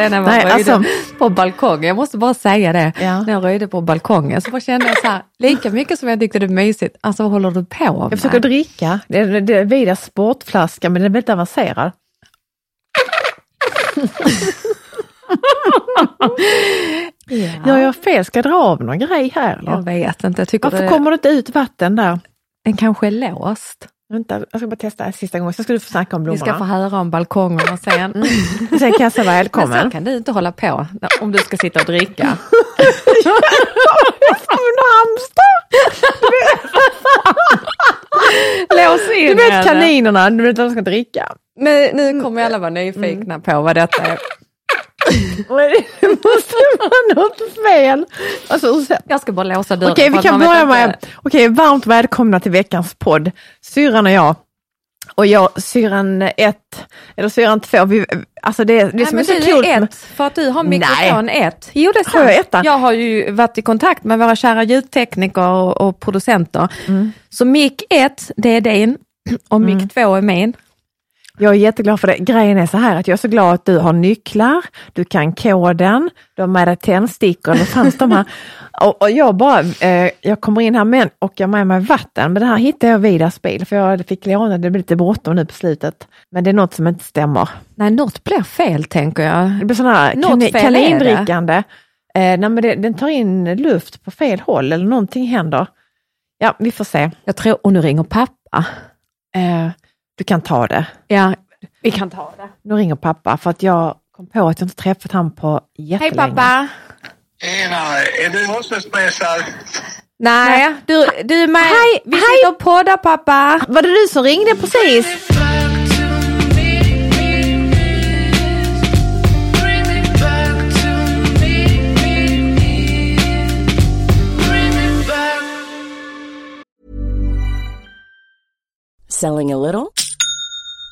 det när jag Nej, röjde alltså- på balkongen. Jag måste bara säga det. Ja. När jag röjde på balkongen så bara kände jag så här, lika mycket som jag tyckte det var mysigt, alltså vad håller du på med? Jag försöker dricka. Det är, det är Vidas sportflaska men den är väldigt avancerad. Gör jag fel? Ska jag dra av någon grej här? Eller? Jag vet inte, jag Varför det, kommer det inte ut vatten där? den kanske är låst. Vänta, jag ska bara testa en sista gången, så ska du få snacka om Vi blommorna. ska få höra om balkongerna sen. Sen kan jag säga Men så välkommen. kan du inte hålla på om du ska sitta och dricka. Som hamster! Lås in Du vet henne. kaninerna, du vet att de ska dricka. Nu, nu kommer alla vara nyfikna på vad detta är. Det måste vara något fel. Alltså, ursäkta. Jag ska bara låsa dörren. Okej, vi kan börja inte- med, okej, varmt välkomna till veckans podd. Syrran och jag. Och jag, syrran ett, eller syrran två, vi, alltså det, det Nej, som men är så kul är med- ett, för att du har mikrofon ett. Jo, det är Har jag sant. etta? Jag har ju varit i kontakt med våra kära ljudtekniker och, och producenter. Mm. Så mick ett, det är din och mick två är min. Jag är jätteglad för det. Grejen är så här att jag är så glad att du har nycklar, du kan koden, du har med dig tändstickor, det fanns de här. Och, och jag bara, eh, jag kommer in här med, och jag har med mig vatten, men det här hittade jag vid Vidas bil, för jag fick låna, det blev lite bråttom nu på slutet. Men det är något som inte stämmer. Nej, något blir fel tänker jag. Det blir sån här kanindrickande. Eh, nej, men det, den tar in luft på fel håll eller någonting händer. Ja, vi får se. Jag tror, och nu ringer pappa. Eh, du kan ta det. Ja, vi kan ta det. Nu ringer pappa för att jag kom på att jag inte träffat han på Hej jättelänge. pappa! Tjena, är du också stressad? Nej, du, du är med. Hej, vi hej. sitter och poddar pappa. Var det du som ringde precis? Selling a little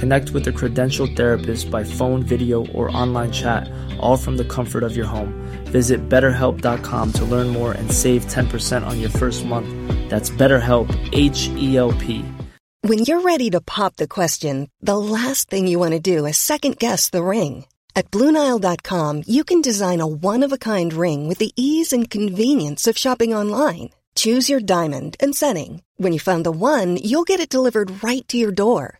Connect with a credentialed therapist by phone, video, or online chat, all from the comfort of your home. Visit betterhelp.com to learn more and save 10% on your first month. That's BetterHelp, H E L P. When you're ready to pop the question, the last thing you want to do is second guess the ring. At Bluenile.com, you can design a one of a kind ring with the ease and convenience of shopping online. Choose your diamond and setting. When you find the one, you'll get it delivered right to your door.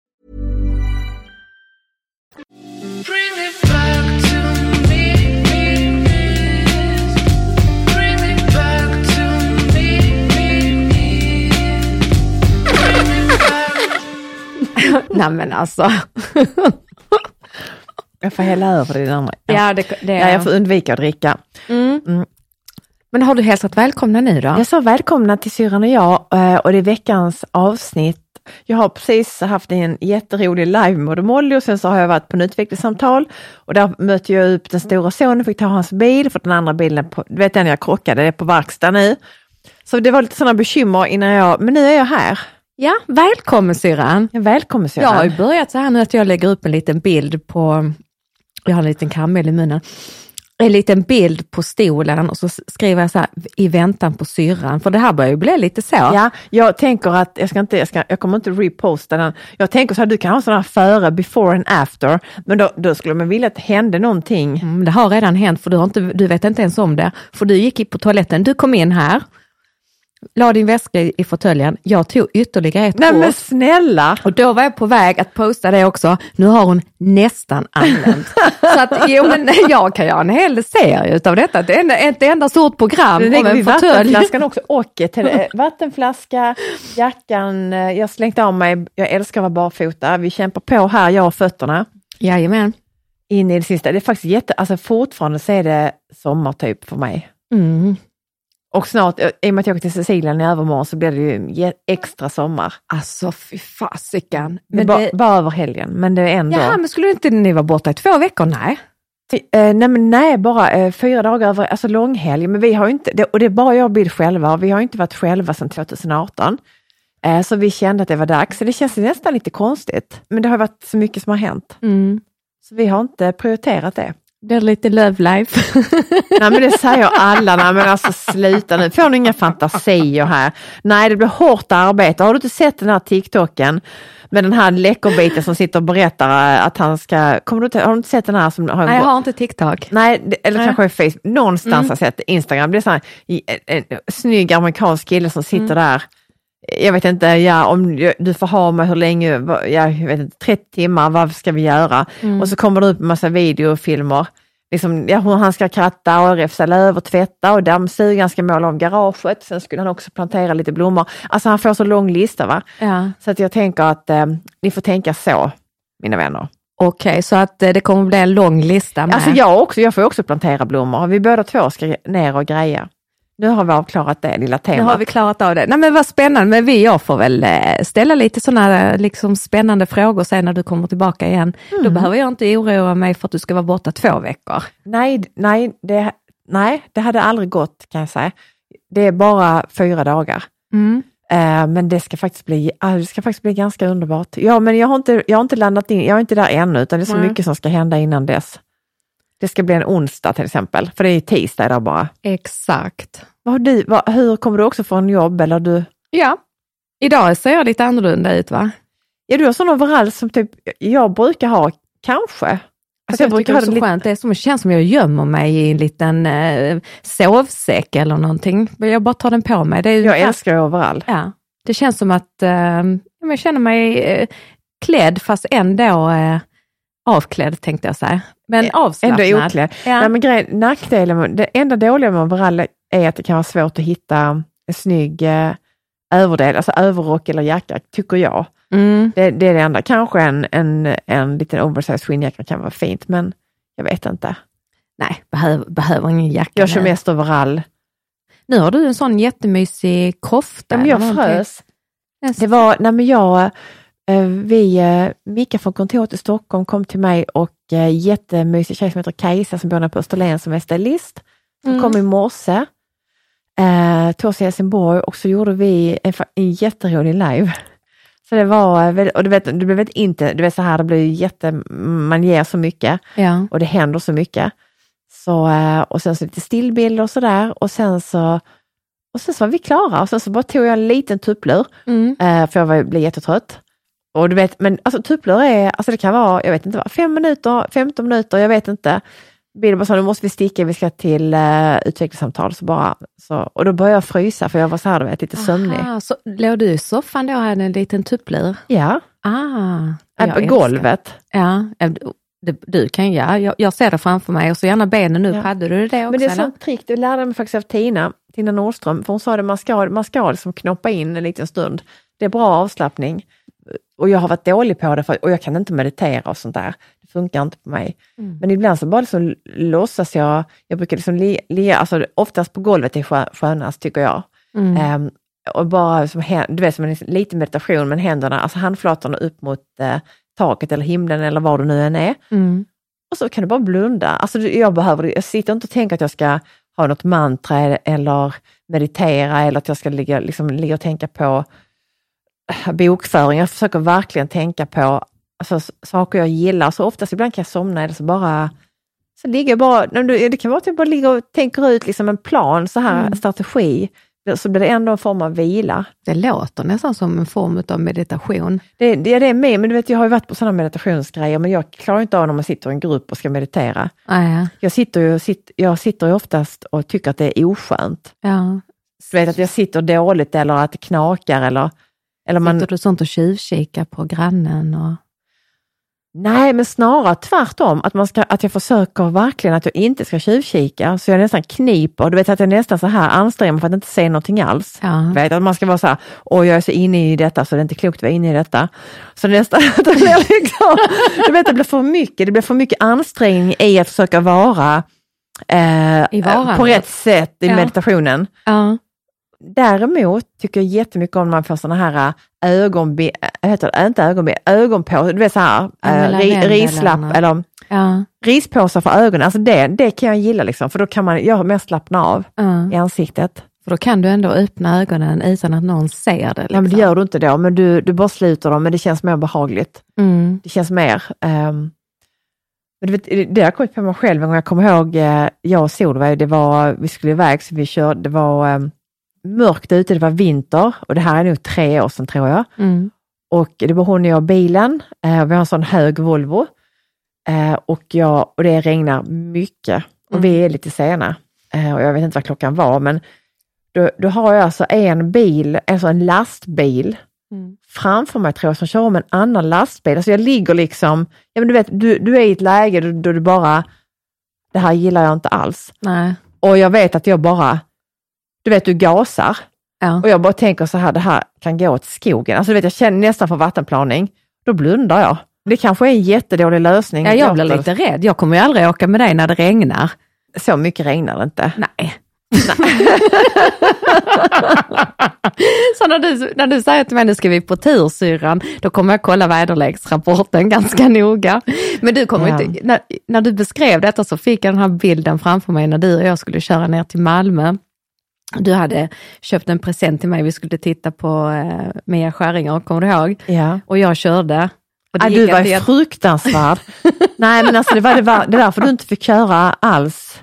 Nej men alltså. Jag får hälla över det andra. ja, det, det Ja, jag får undvika att dricka. Men har du hälsat välkomna nu då? Jag sa välkomna till syrran och jag eh, och det är veckans avsnitt. Jag har precis haft en jätterolig live med Molly och sen så har jag varit på en utvecklingssamtal och där mötte jag upp den stora sonen, fick ta hans bil för den andra bilen, på, du vet den jag krockade, det är på verkstad nu. Så det var lite sådana bekymmer innan jag, men nu är jag här. Ja, välkommen syrran. Ja, Välkommen Jag har syrran. ju börjat så här nu att jag lägger upp en liten bild på, jag har en liten karamell i munnen, en liten bild på stolen och så skriver jag så här, i väntan på syrran, för det här börjar ju bli lite så. Ja, jag tänker att jag ska inte, jag, ska, jag kommer inte reposta den. Jag tänker så här, du kan ha sådana före, before and after, men då, då skulle man vilja att det hände någonting. Mm, det har redan hänt, för du, har inte, du vet inte ens om det. För du gick in på toaletten, du kom in här la din väska i, fåtöljen. Jag tog ytterligare ett Nej men snälla! Och då var jag på väg att posta det också. Nu har hon nästan anlänt. Så att, jo men jag kan göra en hel serie utav detta. Det är ett enda stort program om en fåtölj. vattenflaskan också och ett tele- vattenflaska, jackan, jag slängt av mig, jag älskar att vara barfota. Vi kämpar på här, jag och fötterna. Jajamän. In i det sista. Det är faktiskt jätte, alltså fortfarande så är det sommar typ för mig. Mm. Och snart, eh, i och med att jag åker till Sicilien i övermorgon så blir det ju extra sommar. Alltså fy fasiken. Men det, bara över helgen, men det är ändå... jaha, men skulle inte ni vara borta i två veckor? Nej. Eh, nej, men nej, bara eh, fyra dagar över, alltså långhelg. Men vi har ju inte, det, och det är bara jag och Bill själva, och vi har inte varit själva sedan 2018. Eh, så vi kände att det var dags, så det känns nästan lite konstigt. Men det har varit så mycket som har hänt, Mm. så vi har inte prioriterat det. Det är lite love life. Nej men det säger alla, nej men alltså sluta nu, får ni inga fantasier här? Nej det blir hårt arbete, har du inte sett den här TikToken med den här läckerbiten som sitter och berättar att han ska, kommer du inte, har du inte sett den här som har Nej, jag har inte TikTok. Nej, det- eller Nej. kanske Facebook, någonstans Mm. har jag sett Instagram, det är så här, i- en, en snygg amerikansk kille som sitter där, jag vet inte, ja, om du får ha mig hur länge, ja, jag vet inte, 30 timmar, vad ska vi göra? Och så kommer det upp en massa videofilmer, liksom, ja, hur han ska kratta och räfsa löv och tvätta och dammsuga, han ska måla om garaget, sen skulle han också plantera lite blommor. Alltså han får så lång lista va? Ja. Så att jag tänker att eh, ni får tänka så, mina vänner. Okej, så att eh, det kommer bli en lång lista med. Alltså jag också, jag får också plantera blommor. Vi båda två ska ner och greja. Nu har vi avklarat det lilla Nu temat. har vi klarat av det. Nej men vad spännande, men vi jag får väl eh, ställa lite sådana liksom spännande frågor sen när du kommer tillbaka igen. Då behöver jag inte oroa mig för att du ska vara borta två veckor. Nej, nej, det, nej, det hade aldrig gått kan jag säga. Det är bara fyra dagar. Eh, men det ska faktiskt bli, det ska faktiskt bli ganska underbart. Ja, men jag har inte, jag har inte landat in, jag är inte där ännu, utan det är så Nej. mycket som ska hända innan dess. Det ska bli en onsdag till exempel, för det är tisdag idag bara. Exakt. Vad har du, vad, hur kommer du också få en jobb eller du? Ja, idag ser jag lite annorlunda ut va? Ja, du har sån overall som typ jag brukar ha, kanske. Alltså jag tycker det är så skönt, det är som, det känns som jag gömmer mig i en liten eh, sovsäck eller någonting. Jag bara tar den på mig. Det är, Jag älskar overall. Ja, det känns som att eh, jag känner mig eh, klädd fast ändå eh, avklädd tänkte jag säga. Men avslappnad. Ändå oklädd. Ja. Nej, men grejen, nackdelen, det enda dåliga med overall är att det kan vara svårt att hitta en snygg eh, överdel, alltså överrock eller jacka, tycker jag. Mm. Det, det är det enda. Kanske en, en, en liten oversized skinnjacka kan vara fint, men jag vet inte. Nej, behöver, behöver ingen jacka. Jag kör mest overall. Nu har du en sån jättemysig kofta. Men jag frös. Yes. Det var, nej men jag, eh, vi, eh, Micke från kontoret i Stockholm kom till mig och eh, jättemysig tjej som heter Kajsa som bor på Österlen som är stylist. Som Mm. kom i morse, eh, oss till Helsingborg och så gjorde vi en, en jätterolig live. Så det var, eh, väldigt- och du vet, blev väldigt inte, du vet så här, det blir jätte, man ger så mycket Ja. och det händer så mycket. Så, eh, och sen så lite stillbilder och sådär och sen så och sen så var vi klara och sen så bara tog jag en liten tupplur Mm. eh, för jag var, blev jättetrött. Och du vet, men alltså tupplur är, alltså det kan vara, jag vet inte vad, fem minuter, 15 minuter, jag vet inte. Bill bara sa, nu måste vi sticka, vi ska till uh, utvecklingssamtal. Så bara, så, och då började jag frysa för jag var så här, du vet, lite sömnig. Aha, så låg du i soffan då och hade en liten tupplur? Ja, Ah, på golvet. Ja, du, kan ja, jag, jag ser det framför mig och så gärna benen upp. Ja. Hade du det också? Men det är eller? sånt trick, det lärde jag mig faktiskt av Tina, Tina Nordström, för hon sa det, man ska, man ska liksom knoppa in en liten stund. Det är bra avslappning. Och jag har varit dålig på det, för, och jag kan inte meditera och sånt där. Det funkar inte på mig. Mm. Men ibland så bara liksom låtsas jag, jag brukar liksom li, li, alltså oftast på golvet är skö- skönast tycker jag. Mm. Ehm, och bara som, du vet, som en liten meditation, men händerna, alltså handflatorna upp mot eh, taket eller himlen eller var du nu än är. Mm. Och så kan du bara blunda. Alltså jag behöver, jag sitter inte och tänker att jag ska ha något mantra eller meditera eller att jag ska ligga, liksom, ligga och tänka på bokföring. Jag försöker verkligen tänka på alltså, saker jag gillar. Så oftast ibland kan jag somna eller så bara så ligger jag bara, det kan vara att jag bara ligger och tänker ut liksom en plan, så här, Mm. strategi. Så blir det ändå en form av vila. Det låter nästan som en form av meditation. Det, det, det är med, men du vet jag har ju varit på sådana meditationsgrejer men jag klarar inte av när man sitter i en grupp och ska meditera. Ah, ja. Jag sitter ju, sitt, jag sitter ju oftast och tycker att det är oskönt. Ja. du vet att jag sitter dåligt eller att det knakar eller, eller man, Sitter du sånt och tjuvkikar på grannen? Och... Nej, men snarare tvärtom. Att, man ska, att jag försöker verkligen att jag inte ska tjuvkika, så jag nästan kniper. Du vet att jag nästan så här anstränger mig för att inte se någonting alls. Ja. Vet, att man ska vara så här, åh jag är så inne i detta så det är inte klokt att vara inne i detta. Så nästan, det blir liksom, du vet det blir för mycket, det blir för mycket ansträngning i att försöka vara eh, på rätt sätt i Ja. meditationen. Ja. Däremot tycker jag jättemycket om när man får sådana här ögonben, heter det, inte ögonben, ögonpåsar, du vet så här, ri, ränderna. rislapp eller Ja. rispåsar för ögonen. Alltså det, det kan jag gilla liksom, för då kan man göra mer slappna av Ja. i ansiktet. För då kan du ändå öppna ögonen utan att någon ser det. Liksom. Ja, men det gör du inte då, men du, du bara sluter dem, men det känns mer behagligt. mm. Det känns mer... ehm, men vet, det har jag kommit på mig själv en gång. Jag kommer ihåg, eh, jag och Solveig, det var, vi skulle iväg, så vi körde, det var ehm, mörkt ute, det var vinter och det här är nog tre år sedan tror jag. Mm. Och det var hon och jag i bilen. Eh, vi har en sån hög Volvo. Eh, och, jag, och det regnar mycket och vi är lite sena. Eh, och jag vet inte vad klockan var, men då, då har jag alltså en bil, alltså en lastbil Mm. framför mig tror jag som kör om en annan lastbil. Alltså jag ligger liksom, ja men du vet, du, du är i ett läge då, då du bara, det här gillar jag inte alls. Nej. Och jag vet att jag bara, du vet du gasar Ja. och jag bara tänker så här, det här kan gå åt skogen. Alltså du vet, jag känner nästan för vattenplaning. Då blundar jag. Det kanske är en jättedålig lösning. ja, jag blir lite rädd. Jag kommer ju aldrig åka med dig när det regnar. Så mycket regnar det inte. Nej. Så när du, när du säger till mig nu ska vi på tur syrran, då kommer jag kolla väderleksrapporten ganska noga. Men du kommer Ja. inte, när, när du beskrev detta så fick jag den här bilden framför mig när du och jag skulle köra ner till Malmö. Du hade köpt en present till mig, vi skulle titta på eh, Mia Skäringer, kommer du ihåg? Ja. Och jag körde. Och det Ah, du var jätte- fruktansvärd. Nej men alltså det var, det var det är därför du inte fick köra alls.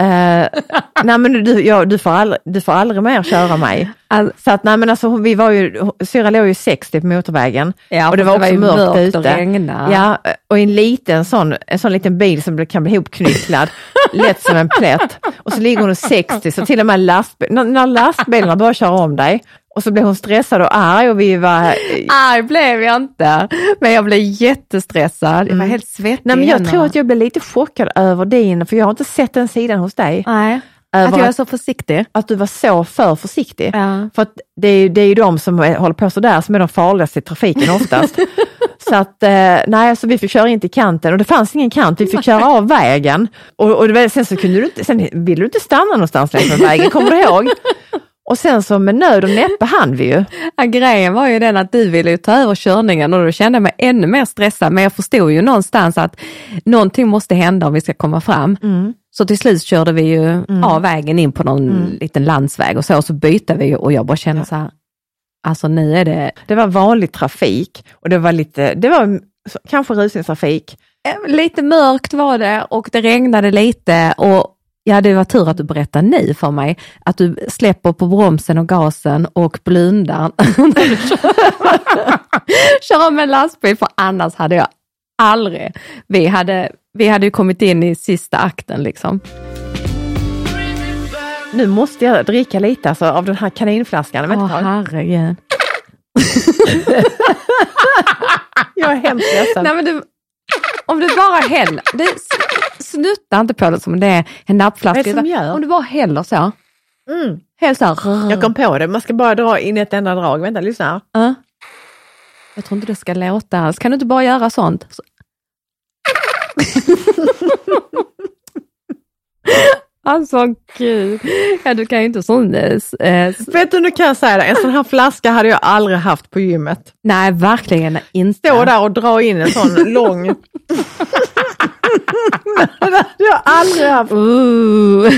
Eh, nej men du, ja, du, får aldrig, du får aldrig mer köra mig. All- Så att nej men alltså vi var ju, syrra låg ju 60 på motorvägen. Ja, och det var också ju mörkt, och ute. regnade. Ja, och en liten sån, en sån liten bil som kan bli ihopknycklad, lätt som en plätt. Och så ligger hon 60, så till och med lastbil, när, när lastbilarna börjar köra om dig, och så blir hon stressad och arg och vi var... Arg blev jag inte, men jag blev jättestressad. Jag var helt svettig Nej, men jag tror att jag blev lite chockad över din, för jag har inte sett den sidan hos dig. Nej, att jag är att, så försiktig. att du var så för försiktig. Ja. För att det är, det är ju de som håller på sådär som är de farligaste i trafiken oftast. så att, eh, nej, så vi fick köra in till kanten och det fanns ingen kant, vi fick köra av vägen. Och, och det, sen så kunde du inte, sen ville du inte stanna någonstans längs med vägen, kommer du ihåg? Och sen så med nöd och näppe hann vi ju. Ja, grejen var ju den att du ville ta över körningen och då kände jag mig ännu mer stressad. Men jag förstod ju någonstans att någonting måste hända om vi ska komma fram. Så till slut körde vi ju av vägen in på någon liten landsväg och så, och så bytte vi och jag bara kände så här, alltså nu är det Det var vanlig trafik och det var lite, det var kanske rusningstrafik. eh, lite mörkt var det och det regnade lite och ja, det var tur att du berättade nu för mig att du släpper på bromsen och gasen och blundar när du kör, om en lastbil, för annars hade jag aldrig, vi hade, vi hade ju kommit in i sista akten liksom. Nu måste jag dricka lite alltså, av den här kaninflaskan. Åh herregud. jag är hemskt ledsen. Nej, men du, om du bara häller, det, snutta inte på det som det är en nappflaska. Vad är? Om du bara häller så. Mm. Häll så här. Jag kom på det, man ska bara dra in ett enda drag. Vänta, lyssna här. Ja. Jag tror inte det ska låta alls. Kan du inte bara göra sånt? Så. alltså gud. Ja, du kan ju inte sån... Eh, Vet du, nu kan jag säga det, en sån här flaska hade jag aldrig haft på gymmet. nej, verkligen inte. Stå där och dra in en sån lång... det hade jag aldrig haft. Ooh.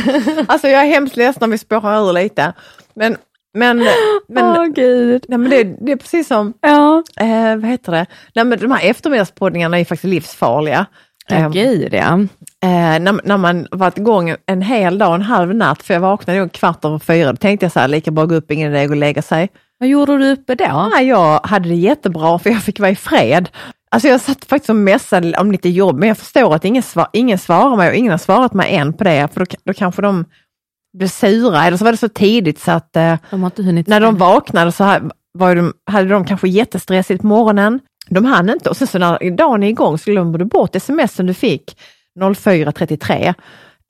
Alltså jag är hemskt ledsen om vi spårar ur lite. Men, men, men, Åh gud. nej, men det, det är precis som, Ja. eh, vad heter det, nej, men de här eftermiddagspoddningarna är faktiskt livsfarliga. Ja, Eh, gud ja. Eh, när, när man varit igång en hel dag, en halv natt, för jag vaknade nog kvart över fyra, då tänkte jag så här, lika bra gå upp, ingen idé att lägga sig. Vad gjorde du uppe då? Nej, jag hade det jättebra för jag fick vara i fred. Alltså jag satt faktiskt och messade om lite jobb, men jag förstår att ingen, svar, ingen svarar mig och ingen har svarat mig än på det, för då, då kanske de blev sura eller så var det så tidigt så att eh, De när de vaknade så här, var de, hade de kanske jättestressigt på morgonen. De hann inte och sen så när dagen är igång så glömmer du bort smsen du fick 04.33.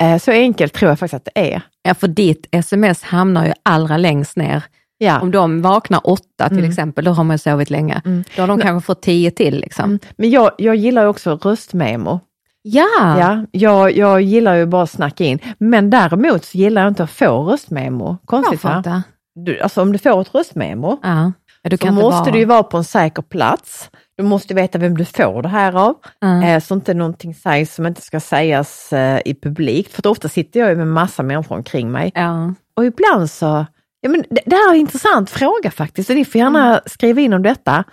Eh, så enkelt tror jag faktiskt att det är. Ja, för ditt sms hamnar ju allra längst ner. Ja. Om de vaknar åtta till Mm. exempel, då har man ju sovit länge. Mm. Då har de kanske fått tio till. Liksom. Mm. Men jag, jag gillar också röstmemo. Ja, Ja, jag, jag gillar ju bara att snacka in. Men däremot så gillar jag inte att få röstmemo. Konstigt va? Du, alltså om du får ett röstmemo Ja. Ja, du så måste vara... du ju vara på en säker plats. Du måste veta vem du får det här av. Eh, så inte någonting sägs som inte ska sägas eh, i publik. För ofta sitter jag ju med massa människor omkring mig. Ja. Och ibland så, ja men det, det här är en intressant fråga faktiskt, så ni får gärna Mm. skriva in om detta.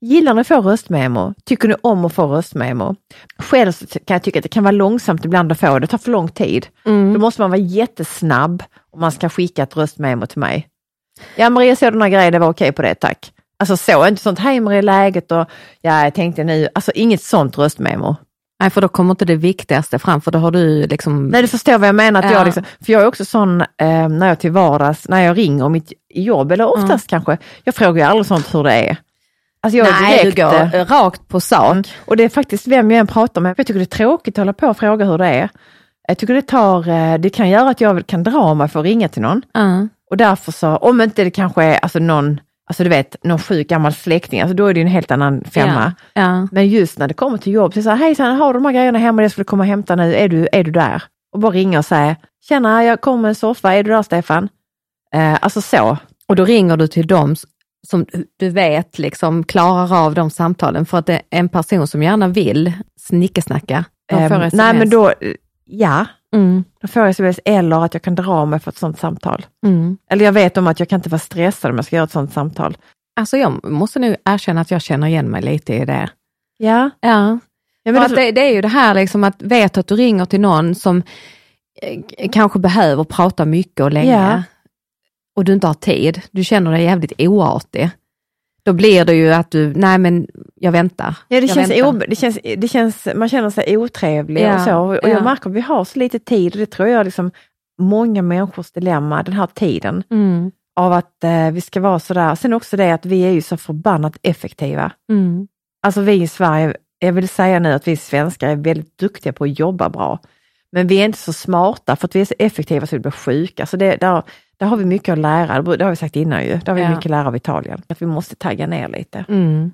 Gillar ni att få röstmemo? Tycker ni om att få röstmemo? Själv kan jag tycka att det kan vara långsamt ibland att få, det tar för lång tid. Mm. Då måste man vara jättesnabb om man ska skicka ett röstmemo till mig. Ja Maria här grejen, det var okej på det, tack. Alltså så, inte sånt, hej Maria läget och ja jag tänkte nu, alltså inget sånt röstmemo. Nej, för då kommer inte det viktigaste fram, för då har du liksom... Nej du förstår vad jag menar, att Ja. jag liksom, för jag är också sån eh, när jag till vardags, när jag ringer om mitt jobb, eller oftast kanske, jag frågar ju aldrig sånt hur det är. Alltså jag Nej, direkt, du går eh, rakt på sak. Mm. Och det är faktiskt vem jag än pratar med, jag tycker det är tråkigt att hålla på och fråga hur det är. Jag tycker det tar, eh, det kan göra att jag kan dra mig för att ringa till någon. Ja. Och därför så, om inte det kanske är alltså någon, alltså du vet, någon sjuk gammal släkting, alltså då är det ju en helt annan femma. Ja. Ja. Men just när det kommer till jobb, så här, hejsan, har du de här grejerna hemma, jag skulle komma och hämta nu, är du, är du där? Och bara ringa och säga, tjena, jag kommer med en soffa, är du där Stefan? Eh, alltså så. Och då ringer du till dem som du vet liksom klarar av de samtalen, för att det är en person som gärna vill snickesnacka. De får Ehm, SMS. nej men då, eh, ja, Mm, då får jag sms eller att jag kan dra mig för ett sånt samtal. mm. Eller jag vet om att jag kan inte vara stressad om jag ska göra ett sånt samtal. Alltså jag måste nu erkänna att jag känner igen mig lite i det. Ja, Ja, ja för men att det, det är ju det här liksom att veta att du ringer till någon som eh, kanske behöver prata mycket och länge Ja. och du inte har tid. Du känner dig jävligt oartig. Då blir det ju att du, nej men jag väntar. Ja, det jag känns, väntar. det, känns, det känns, man känner sig otrevlig Ja, och så. Och ja. jag märker att vi har så lite tid och det tror jag är liksom många människors dilemma, den här tiden. Mm, Av att eh, vi ska vara sådär. Sen också det att vi är ju så förbannat effektiva. mm, Alltså vi i Sverige, jag vill säga nu att vi svenskar är väldigt duktiga på att jobba bra. Men vi är inte så smarta för att vi är så effektiva så vi blir sjuka. Så det, där, där har vi mycket att lära, det har vi sagt innan ju. Där har vi Ja. mycket att lära av Italien. Att vi måste tagga ner lite. mm.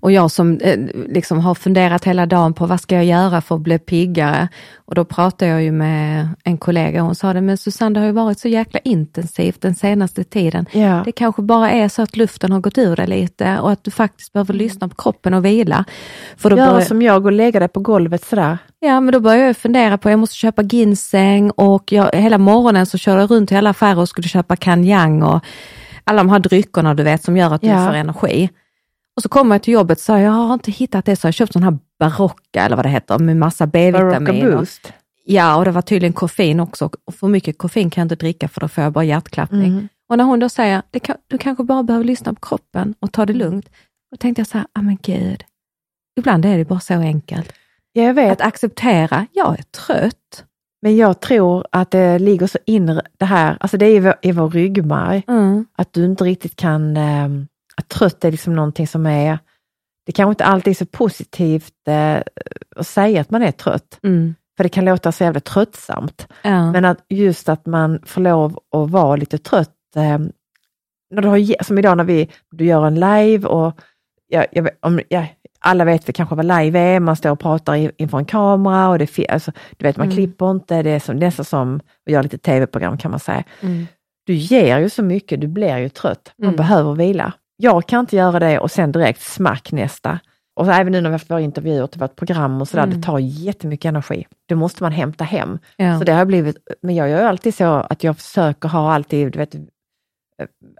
Och jag som eh, liksom har funderat hela dagen på vad ska jag göra för att bli piggare? Och då pratade jag ju med en kollega och hon sa det, men Susanne det har ju varit så jäkla intensivt den senaste tiden. Ja. Det kanske bara är så att luften har gått ur dig lite och att du faktiskt behöver lyssna på kroppen och vila. För då Göra börjar, som jag och lägga dig på golvet sådär. ja, men då börjar jag fundera på, jag måste köpa ginseng och jag, hela morgonen så körde jag runt i alla affärer och skulle köpa kanyang och alla de här dryckerna du vet som gör att du Ja. får energi. Och så kommer jag till jobbet och sa jag har inte hittat det, så jag har köpt sån här Barocca eller vad det heter med massa B-vitamin. Boost. Ja, och det var tydligen koffein också. Och för mycket koffein kan jag inte dricka för då får jag bara hjärtklappning. Mm. Och när hon då säger, kan, du kanske bara behöver lyssna på kroppen och ta det Mm. lugnt. Då tänkte jag så här, ah men gud. Ibland är det bara så enkelt. Ja, jag vet. Att acceptera, jag är trött. Men jag tror att det ligger så inre, det här, alltså det är i vår, i vår ryggmärg, Mm. att du inte riktigt kan, eh, att trött är liksom någonting som är, det kanske inte alltid är så positivt eh, att säga att man är trött, Mm. för det kan låta så jävla tröttsamt. Ja. Men att just att man får lov att vara lite trött, eh, när du har, som idag när vi, du gör en live och jag, jag, om, ja, alla vet väl kanske vad live är, man står och pratar inför en kamera och det, alltså, du vet man Mm. klipper inte, det är som, nästan som att göra lite tv-program kan man säga. Mm. Du ger ju så mycket, du blir ju trött, man Mm. behöver vila. Jag kan inte göra det och sen direkt smack nästa. Och så även nu när vi har haft våra intervjuer till vårt program och sådär, Mm. det tar jättemycket energi. Det måste man hämta hem. Ja. Så det har blivit, men jag gör alltid så att jag försöker ha alltid, du vet, eh,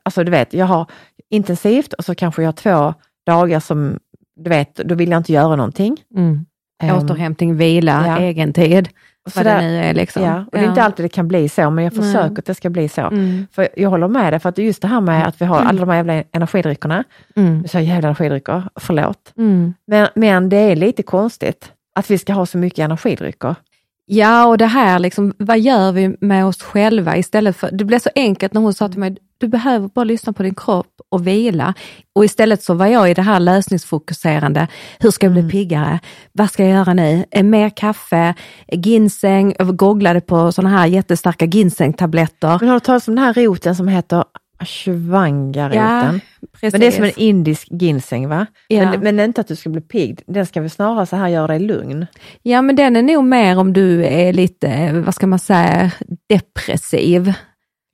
alltså du vet, jag har intensivt och så kanske jag har två dagar som, du vet, då vill jag inte göra någonting. Mm. Ehm, Återhämtning, vila, ja. egen tid. Vad det nu är liksom. Ja, och det är inte alltid det kan bli så, men jag försöker att det ska bli så. Mm. För jag håller med dig, för att just det här med att vi har alla de här jävla energidryckerna, Mm. nu sa jävla energidrycker, förlåt. Mm. Men, men det är lite konstigt att vi ska ha så mycket energidrycker. Ja, och det här, liksom, vad gör vi med oss själva istället för, det blev så enkelt när hon sa till mig, du behöver bara lyssna på din kropp och vila. Och istället så var jag i det här lösningsfokuserande, hur ska jag bli piggare? Vad ska jag göra nu? Eh, Mer kaffe, ginseng, jag googlade på sådana här jättestarka ginsengtabletter. Men har du talat om den här roten som heter ashwanga-roten? precis. men det är som en indisk ginseng va? Ja. Men, men inte att du ska bli pigg, den ska väl snarare så här göra dig lugn? Ja, men den är nog mer om du är lite, vad ska man säga, depressiv.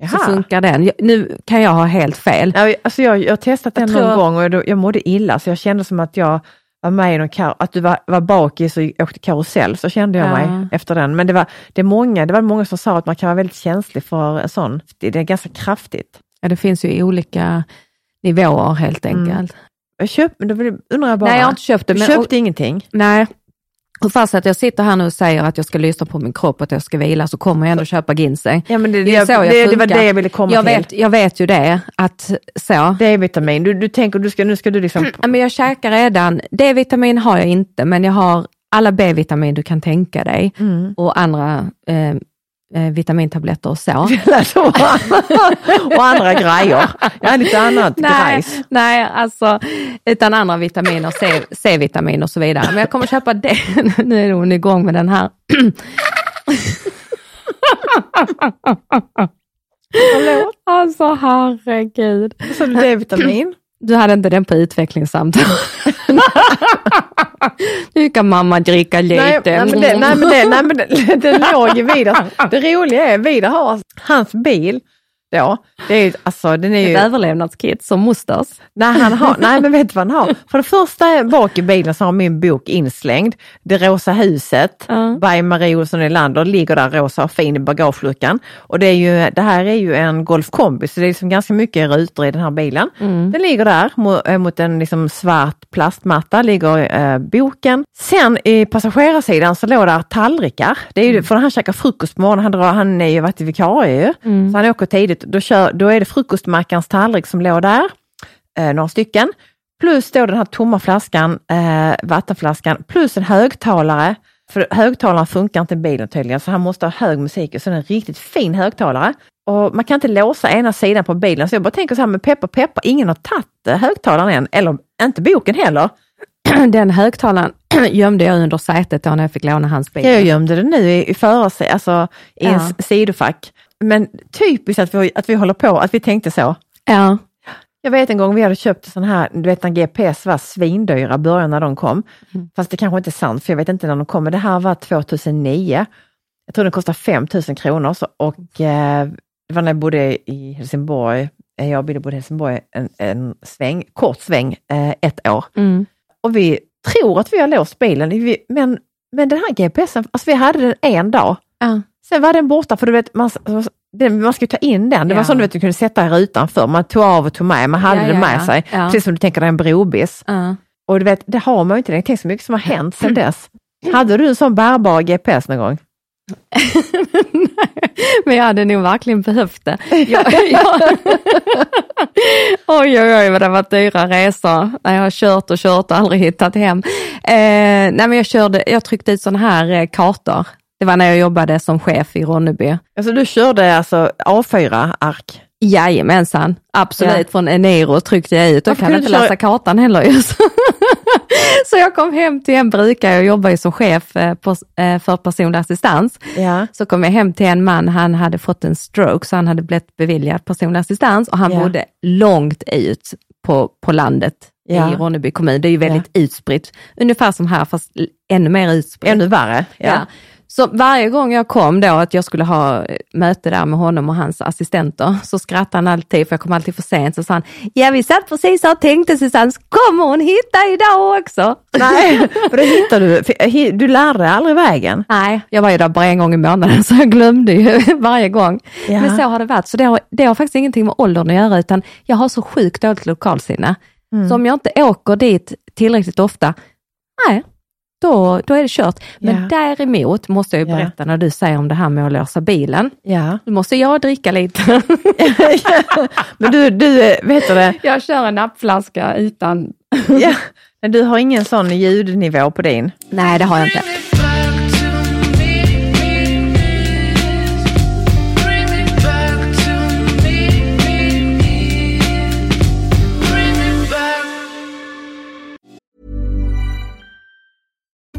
Så funkar den. Jag- Nu kan jag ha helt fel. Alltså jag, jag har testat den Jag tror- någon gång och jag mådde illa så jag kände som att jag var med i någon kar- att du var, var bakis och åkte karusell, så kände jag Ja. mig efter den. Men det var, det, många, det var många som sa att man kan vara väldigt känslig för en sån. Det, det är ganska kraftigt. Ja, det finns ju i olika nivåer helt enkelt. Jag köpt, men då undrar jag bara, Nej, jag har inte köpt det. du Men, köpte och, ingenting? nej, och fast att jag sitter här nu och säger att jag ska lyssna på min kropp och att jag ska vila så kommer jag ändå köpa ginseng. Ja, men det, Det jag det, det var det jag ville komma Jag till. vet, jag vet ju det, att så. D-vitamin, du, du tänker du ska, nu ska du liksom... Ja, men jag käkar redan, D-vitamin har jag inte, men jag har alla B-vitamin du kan tänka dig Mm. och andra eh, eh, vitamintabletter och så. och andra grejer. Har lite annat Nej, grejs. nej, alltså utan andra vitaminer, C-vitamin och så vidare. Men jag kommer köpa det. Nu är hon igång med den här. Förlåt, Alltså herregud. du D-vitamin? Du hade inte den på utvecklingssamtal. nu kan mamma dricka lite. Nej, nej, men det, nej, men det, nej, men det, det låg ju Vidar. Det roliga är, Vidar har hans bil, då, det är, ju- alltså, den är Ett ju, överlevnadskit som mosters. nej, han har, nej men vet du vad han har? För det första bak i bilen så har min bok inslängd, Det rosa huset, Ja. by Marie Olsson Nylander, ligger där rosa och fin i bagageluckan. Och det, är ju, det här är ju en Golf kombi så det är liksom ganska mycket rutor i den här bilen. Mm. Den ligger där mot, eh, mot en liksom svart plastmatta, ligger eh, boken. Sen i passagerarsidan så låg där tallrikar. Det är ju, För han käkar frukost på morgonen, han, drar, han är ju varit vikarie ju. Så han åker tidigt. Då, kör, då är det frukostmackans tallrik som låg där, eh, några stycken. Plus då den här tomma flaskan, eh, vattenflaskan, plus en högtalare. För högtalaren funkar inte i bilen tydligen, så han måste ha hög musik. Så det är en riktigt fin högtalare. Och man kan inte låsa ena sidan på bilen, så jag bara tänker så här, men peppa peppa, ingen har tagit eh, högtalaren än, eller inte boken heller. Den högtalaren gömde jag under sätet då när jag fick låna hans bil. Jag gömde den nu i, i förarse, alltså i en Ja. s- sidofack. Men typiskt att vi, att vi håller på, att vi tänkte så. Ja. Jag vet en gång vi hade köpt sån här, du vet när GPS var svindyra i början när de kom. Fast det kanske inte är sant, för jag vet inte när de kom, men det här var 2009. Jag tror den kostade 5 000 kronor så, och eh, det var när jag bodde i Helsingborg. Eh, Jag och Billy bodde i Helsingborg en, en sväng, kort sväng, eh, ett år. Mm. Och vi tror att vi har låst bilen, Vi- men, men den här GPSen, alltså vi hade den en dag. Ja. Sen var den borta, för du vet, man, den, man ska ju ta in den. Det var Ja. som du vet, du kunde sätta i rutan för. Man tog av och tog med, man hade Ja, ja, med ja. sig. Precis som du tänker dig en brobis. Ja. Och du vet, det har man ju inte längre. Tänk så mycket som har hänt sedan dess. Hade du en sån bärbar GPS någon gång? Men jag hade nog verkligen behövt det. Jag, jag, oj, oj, oj vad det har varit dyra resor jag har kört och kört och aldrig hittat hem. Eh, nej, men jag, körde, jag tryckte ut sådana här eh, kartor. Det var när jag jobbade som chef i Ronneby. Alltså du körde alltså A4-ark? Jajamensan, absolut. Ja. Från Eniro tryckte jag ut. Jag kan inte köra- läsa kartan heller just. Så jag kom hem till en brukare, jag jobbar ju som chef eh, eh, för personlig assistans. Ja. Så kom jag hem till en man, han hade fått en stroke så han hade blivit beviljad personlig assistans och han Ja. bodde långt ut på, på landet Ja. i Ronneby kommun. Det är ju väldigt utspritt, ungefär som här fast ännu mer utspritt. Ännu värre? Ja. Så varje gång jag kom då att jag skulle ha eh, möte där med honom och hans assistenter så skrattade han alltid, för jag kom alltid för sent, så sa han, ja vi satt precis och tänkte Susanne, kommer hon hitta idag också? Nej, för då hittar du, hi- du lärde aldrig vägen. Nej, jag var ju där bara en gång i månaden så jag glömde ju varje gång. Ja. Men så har det varit, så det har, det har faktiskt ingenting med åldern att göra utan jag har så sjukt dåligt lokalsinne. Mm. Så om jag inte åker dit tillräckligt ofta, nej, då, då är det kört. Men Ja. däremot måste jag berätta när du säger om det här med att låsa bilen. Ja. Då måste jag dricka lite. Men du, du vet du det, jag kör en nappflaska utan... Men du har ingen sån ljudnivå på din? Nej, det har jag inte.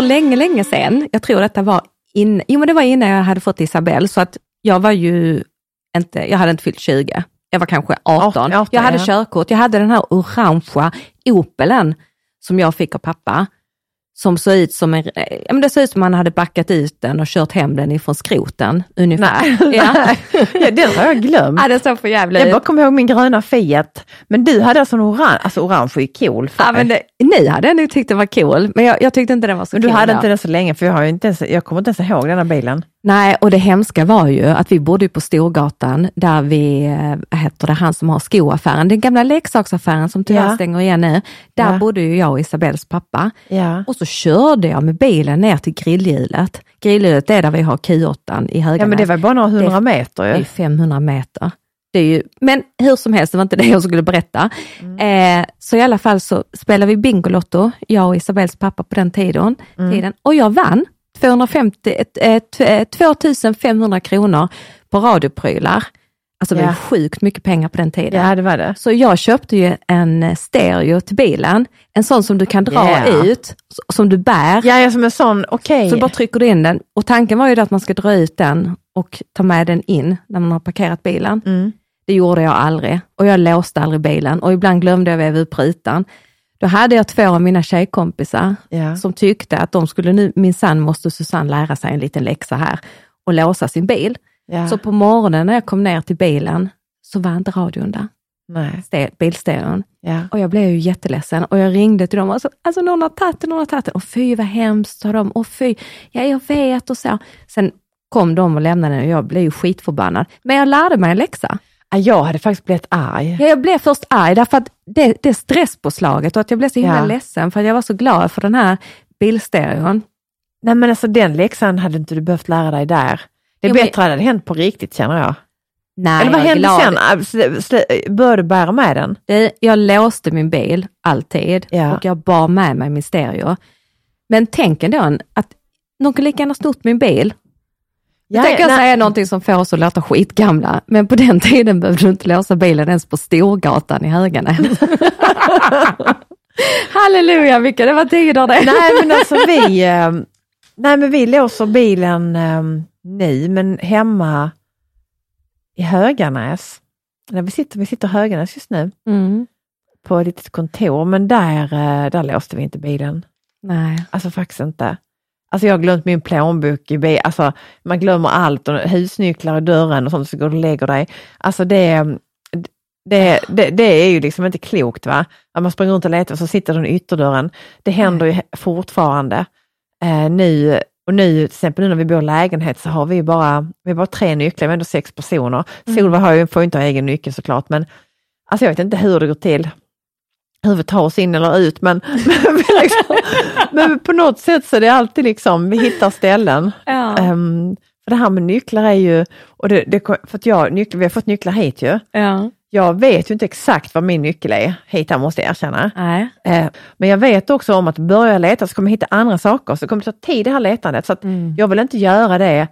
För länge, länge sedan, jag tror detta var in, jo men det var innan jag hade fått Isabelle, så att jag var ju inte, jag hade inte fyllt 20. Jag var kanske 18. 18, jag hade ja. körkort, jag hade den här orangea Opelen som jag fick av pappa. Som såg ut som en, eh, ja, men det såg ut som man hade backat ut den och kört hem den ifrån skroten ungefär. Nej, Ja. ja, den har jag glömt. ja, det såg för jävligt Jag bara kommer ihåg min gröna Fiat. Men du hade alltså en orange, alltså orange är ju cool färg. Ja, men det, ni hade nog tyckt det var cool, men jag, jag tyckte inte den var så Men du cool hade då. inte den så länge för jag, har inte ens, jag kommer inte ens ihåg den här bilen. Nej, och det hemska var ju att vi bodde på Storgatan där vi, eh, vad heter det, han som har skoaffären, den gamla leksaksaffären som tyvärr Ja. stänger igen nu. Där Ja. bodde ju jag och Isabells pappa. Ja. Och så körde jag med bilen ner till grillhjulet. Grillhjulet är där vi har Q8 i Höganäs. ja, men det var bara några hundra meter Det är ju. 500 meter. Det är ju, men hur som helst, det var inte det jag skulle berätta. Mm. Eh, så i alla fall så spelade vi Bingolotto, jag och Isabells pappa på den tiden. Mm. tiden och jag vann 250, ett- ett- eh, 2500 kronor på radioprylar. Alltså det var Ja. sjukt mycket pengar på den tiden. Ja, det var det. Så jag köpte ju en stereo till bilen, en sån som du kan dra Ja. ut, som du bär. Ja, ja som en sån, okej. Så bara trycker du in den och tanken var ju då att man ska dra ut den och ta med den in när man har parkerat bilen. Mm. Det gjorde jag aldrig och jag låste aldrig bilen och ibland glömde jag veva upp rutan. Då hade jag två av mina tjejkompisar Ja. som tyckte att de skulle nu, minsann måste Susanne lära sig en liten läxa här och låsa sin bil. Ja. Så på morgonen när jag kom ner till bilen så var inte radion där, Nej. bilstereon. Ja. Och jag blev ju jätteledsen och jag ringde till dem och sa, alltså någon har tagit den, någon har tagit den. Och fy vad hemskt, sa de. Och fy, ja jag vet och så. Sen kom de och lämnade den och jag blev ju skitförbannad. Men jag lärde mig en läxa. Ja, Jag hade faktiskt blivit arg. Ja, jag blev först arg därför att det, det stresspåslaget och att jag blev så himla Ja. ledsen för att jag var så glad för den här bilstereon. Nej men alltså den läxan hade inte du behövt lära dig där. Det är Jo, men- bättre hade det hänt på riktigt känner jag. Nej, Eller vad hände glad. sen? Ah, Började du bära med den? Jag låste min bil alltid Ja. och jag bar med mig min stereo. Men tänk ändå att någon kan lika gärna snott min bil. Jag tänker nej. säga någonting som får oss att låta skitgamla, men på den tiden behövde du inte låsa bilen ens på Storgatan i Höganäs. Halleluja vilka det var tider det. Nej men alltså vi, eh, nej men vi låser bilen eh, nu men hemma i Höganäs. Där vi, sitter, vi sitter i Höganäs just nu Mm. på ett litet kontor men där, eh, där låste vi inte bilen. Nej. Alltså faktiskt inte. Alltså jag har glömt min plånbok i bilen, alltså man glömmer allt och husnycklar i dörren och sånt så går du och lägger dig. Alltså det, det, det, det är ju liksom inte klokt va. Att man springer runt och letar och så sitter den i ytterdörren. Det händer ju fortfarande. Eh, nu, och nu till exempel nu när vi bor i lägenhet så har vi bara, vi bara tre nycklar, vi är ändå sex personer. Solveig har ju, får ju inte ha egen nyckel såklart men alltså jag vet inte hur det går till. Hur vi tar oss in eller ut men, men, liksom, men på något sätt så är det alltid liksom, vi hittar ställen. Ja. Ehm, för det här med nycklar är ju, och det, det, för att jag, nycklar, vi har fått nycklar hit ju. Ja. Jag vet ju inte exakt vad min nyckel är hit här måste jag erkänna. Eh, men jag vet också om att börja leta så kommer jag hitta andra saker, så det kommer ta tid det här letandet. Så Mm. jag vill inte göra det.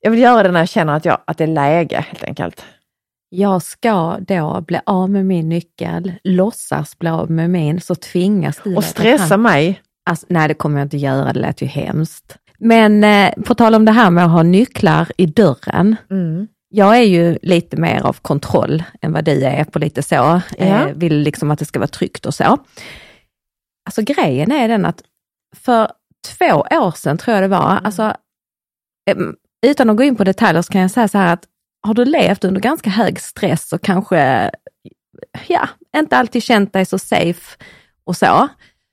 Jag vill göra det när jag känner att, jag, att det är läge helt enkelt. Jag ska då bli av med min nyckel, låtsas bli av med min, så tvingas du... Och stressa mig. Alltså, nej, det kommer jag inte göra, det lät ju hemskt. Men eh, på tal om det här med att ha nycklar i dörren. Mm. Jag är ju lite mer av kontroll än vad du är på lite så. Ja. Eh, vill liksom att det ska vara tryggt och så. Alltså grejen är den att för två år sedan tror jag det var, Mm. alltså, eh, utan att gå in på detaljer så kan jag säga så här att har du levt under ganska hög stress och kanske, ja, inte alltid känt dig så safe och så,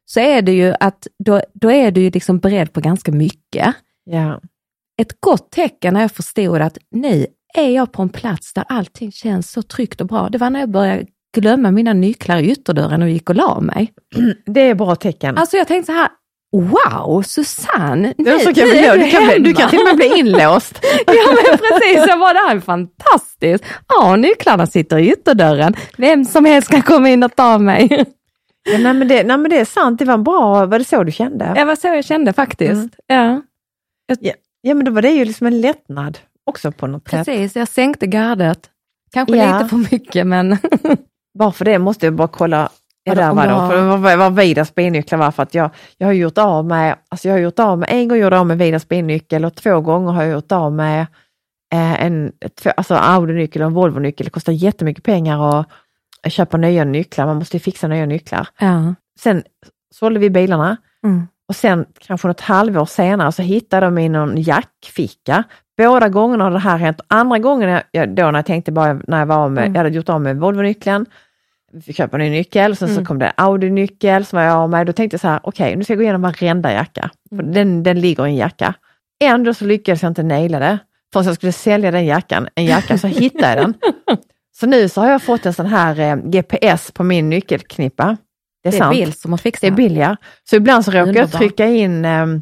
så är det ju att då, då är du ju liksom beredd på ganska mycket. Ja. Ett gott tecken när jag förstod att nu är jag på en plats där allting känns så tryggt och bra. Det var när jag började glömma mina nycklar i ytterdörren och gick och la mig. Det är bra tecken. Alltså jag tänkte så här, wow, Susanne, är så kan vi göra. du kan, bli- du kan hemma." till och med bli inlåst. Ja men precis, jag bara, det här är fantastiskt. Ja, nycklarna sitter i ytterdörren. Vem som helst kan komma in och ta mig. Ja, nej, men det, nej men det är sant, det var bra, var det så du kände? Det var så jag kände faktiskt. Mm. Ja, Ja, ja men då var det ju liksom en lättnad också på något sätt. precis. Jag sänkte gardet. Kanske Ja. lite för mycket men Bara för det måste jag bara kolla det om var har- för vad, vad Vidas bilnycklar var för att jag, jag har gjort av med, alltså jag har gjort av med, en gång gjorde jag av med Vidas bilnyckel och två gånger har jag gjort av med eh, en två, alltså Audi-nyckel och en Volvo-nyckel. Det kostar jättemycket pengar att köpa nya nycklar, man måste ju fixa nya nycklar. ja. Sen sålde vi bilarna Mm. och sen kanske något halvår senare så hittade de i någon jackficka. Båda gångerna har det här hänt. Andra gången, jag- då när jag tänkte bara när jag var med, Mm. jag hade gjort av med Volvo-nyckeln, vi köpa en ny nyckel, sen så Mm. kom det Audi-nyckel som var jag av med. Då tänkte jag så här, okej nu ska jag gå igenom varenda jacka. Mm. den, den ligger i en jacka. Ändå så lyckades jag inte naila det. Förrän jag skulle sälja den jackan, en jacka, så hittade jag den. Så nu så har jag fått en sån här eh, GPS på min nyckelknippa. Det är, Det är sant. Bill som har fixat Det är Bill ja. Så ibland så råkar jag Underbart. trycka in, ehm,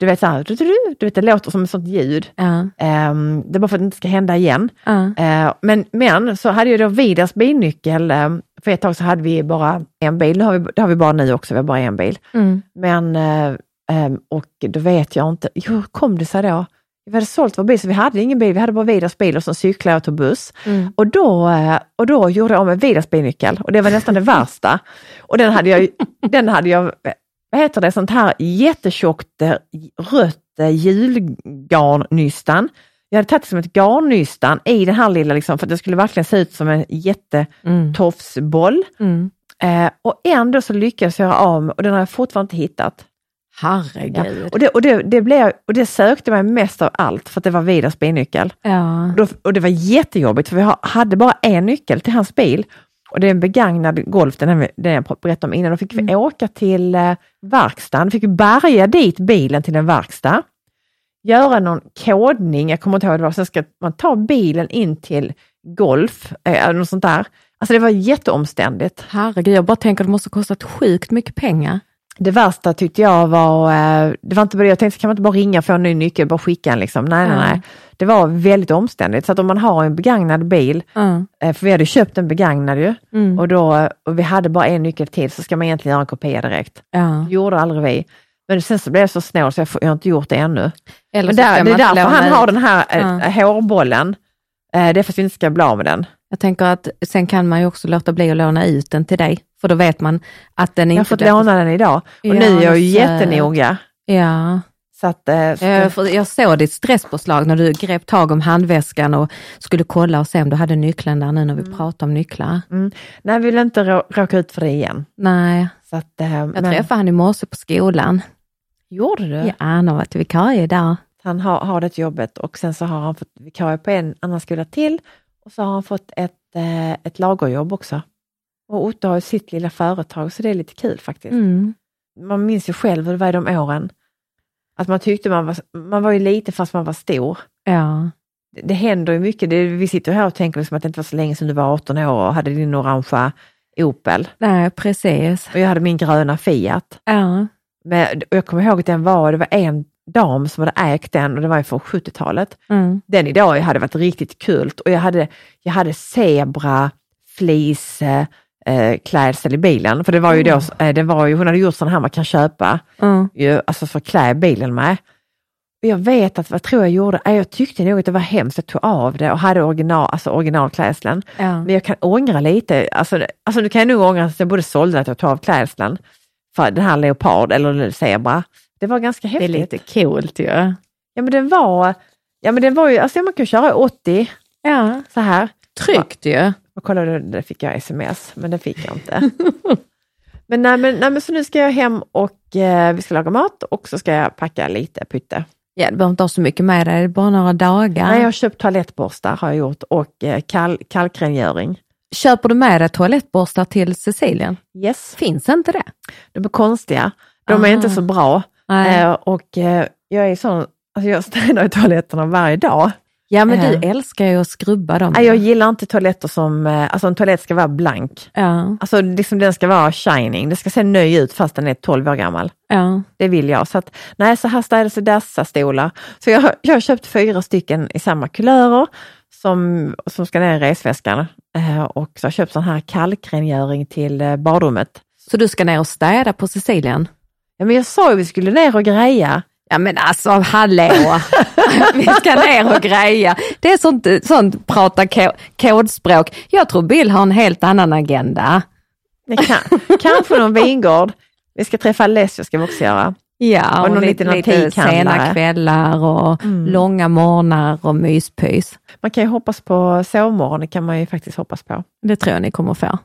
du vet, så här, du, du, du, du vet det låter som ett sånt ljud. Ja, Ehm, det är bara för att det inte ska hända igen. Eh, men, men så hade jag då Vidas bilnyckel, ehm, för ett tag så hade vi bara en bil, det har vi, det har vi bara nu också, vi har bara en bil. Mm. Men, eh, ehm, och då vet jag inte, hur kom det sig då? Vi hade sålt vår bil så vi hade ingen bil, vi hade bara Vidas bil och så cyklade jag och tog buss. Mm. Och då, eh, och då gjorde jag om en Vidas bilnyckel och det var nästan det värsta. Och den hade jag, den hade jag, vad heter det, sånt här jättetjockt eh, rött julgarnnystan. Jag hade tagit det som ett garnnystan i den här lilla, liksom, för att det skulle verkligen se ut som en Mm. jättetofsboll. Mm. Eh, och ändå så lyckades jag göra av med, och den har jag fortfarande inte hittat. Ja. Herregud. Och, det, och, det, det blev, och det sökte mig mest av allt för att det var Vidas bilnyckel. Ja. Och, då, och det var jättejobbigt för vi ha- hade bara en nyckel till hans bil. Och det är en begagnad Golf, den, är- den jag berättade om innan. Då fick vi åka till eh, verkstaden, fick vi bärga dit bilen till en verkstad. Göra någon kodning, jag kommer inte ihåg vad det var, sen ska man ta bilen in till Golf, eh, eller något sånt där. Alltså det var jätteomständigt. Herregud, jag bara tänker att det måste ha kostat sjukt mycket pengar. Det värsta tyckte jag var, eh, det var inte bara jag tänkte kan man inte bara ringa och få en ny nyckel, bara skicka en liksom. Nej, nej, Ja. nej. Det var väldigt omständigt. Så att om man har en begagnad bil, eh, för vi hade köpt en begagnad ju, Mm. och, då, och vi hade bara en nyckel till så ska man egentligen göra en kopia direkt. Ja. Det gjorde aldrig vi. Men sen så blev jag så snål så jag, får, jag har inte gjort det ännu. Eller där, det är därför han har den här eh, Ja. hårbollen. Eh, det är för att vi inte ska bli av med den. Jag tänker att sen kan man ju också låta bli att låna ut den till dig, för då vet man att den Jag har inte fått låna den idag och Ja, nu är jag ju jättenoga. Ja, Så att, eh, så jag, såg ditt stresspåslag när du grep tag om handväskan och skulle kolla och se om du hade nyckeln där nu när vi pratar om nycklar. mm, nej, jag vill inte rå, råka ut för det igen. Nej, Så att, eh, jag men- träffade han i morse på skolan. Gjorde du? Ja, han har varit vikarie där. Han har, har det jobbet och sen så har han fått vikarie på en annan skola till och så har han fått ett, eh, ett lagerjobb också. Och Otto har ju sitt lilla företag så det är lite kul faktiskt. Mm. Man minns ju själv hur det var i de åren. Att man tyckte man var, man var ju liten fast man var stor. Ja, Det, det händer ju mycket. Det, vi sitter här och tänker liksom att det inte var så länge sedan du var 18 år och hade din orangea Opel. Nej, precis. Och jag hade min gröna Fiat. Ja. Men, och jag kommer ihåg att den var, det var en dam som hade ägt den och det var ju från 70-talet. Mm. Den idag hade varit riktigt kul och jag hade, jag hade zebra, fleece, eh, klädsel i bilen. För det var ju då, eh, det var ju, hon hade gjort sådana här man kan köpa, Mm. ju, alltså för att klä bilen med. Och jag vet att vad tror jag gjorde, Eh, jag tyckte nog att det var hemskt, jag tog av det och hade original, alltså originalklädseln. Ja. Men jag kan ångra lite, alltså, alltså nu kan jag nog ångra att jag både sålde och jag tog av klädseln. För den här leopard eller zebra. Det var ganska Det är häftigt. lite coolt ju. Ja men den var, ja men den var ju, alltså man kan köra 80 Ja. så här. Tryggt ju. Och kolla, det, det fick jag sms, men det fick jag inte. men, nej, men, nej, men så nu ska jag hem och eh, vi ska laga mat och så ska jag packa lite pytte. Ja, du behöver inte ha så mycket med dig, det är bara några dagar. Nej, jag har köpt toalettborstar har jag gjort och eh, kall, kalkrengöring. Köper du med dig toalettborstar till Cecilien? Yes. Finns inte det? De är konstiga, de är Ah. inte så bra. Eh, och eh, jag är sån, alltså jag städar i toaletterna varje dag. Ja, men Eh. du älskar ju att skrubba dem. Jag gillar inte toaletter som, eh, alltså en toalett ska vara blank. Ja, Alltså liksom den ska vara shining, det ska se ny ut fast den är 12 år gammal. ja. Det vill jag. Så att, nej, så här städas i dessa stolar. Så jag, jag har köpt fyra stycken i samma kulörer som, som ska ner i resväskan. Eh, och så har jag köpt sån här kalkrengöring till eh, badrummet. Så du ska ner och städa på Sicilien? Ja, men jag sa ju vi skulle ner och greja. Ja men alltså hallå, vi ska ner och greja. Det är sånt, sånt prata ko- kodspråk. Jag tror Bill har en helt annan agenda. Kan, kanske någon vingård. Vi ska träffa Leslie ska vi också göra. Ja, Och och, lite, lite sena kvällar och långa morgnar och myspys. Man kan ju hoppas på sovmorgon, det kan man ju faktiskt hoppas på. Det tror jag ni kommer få.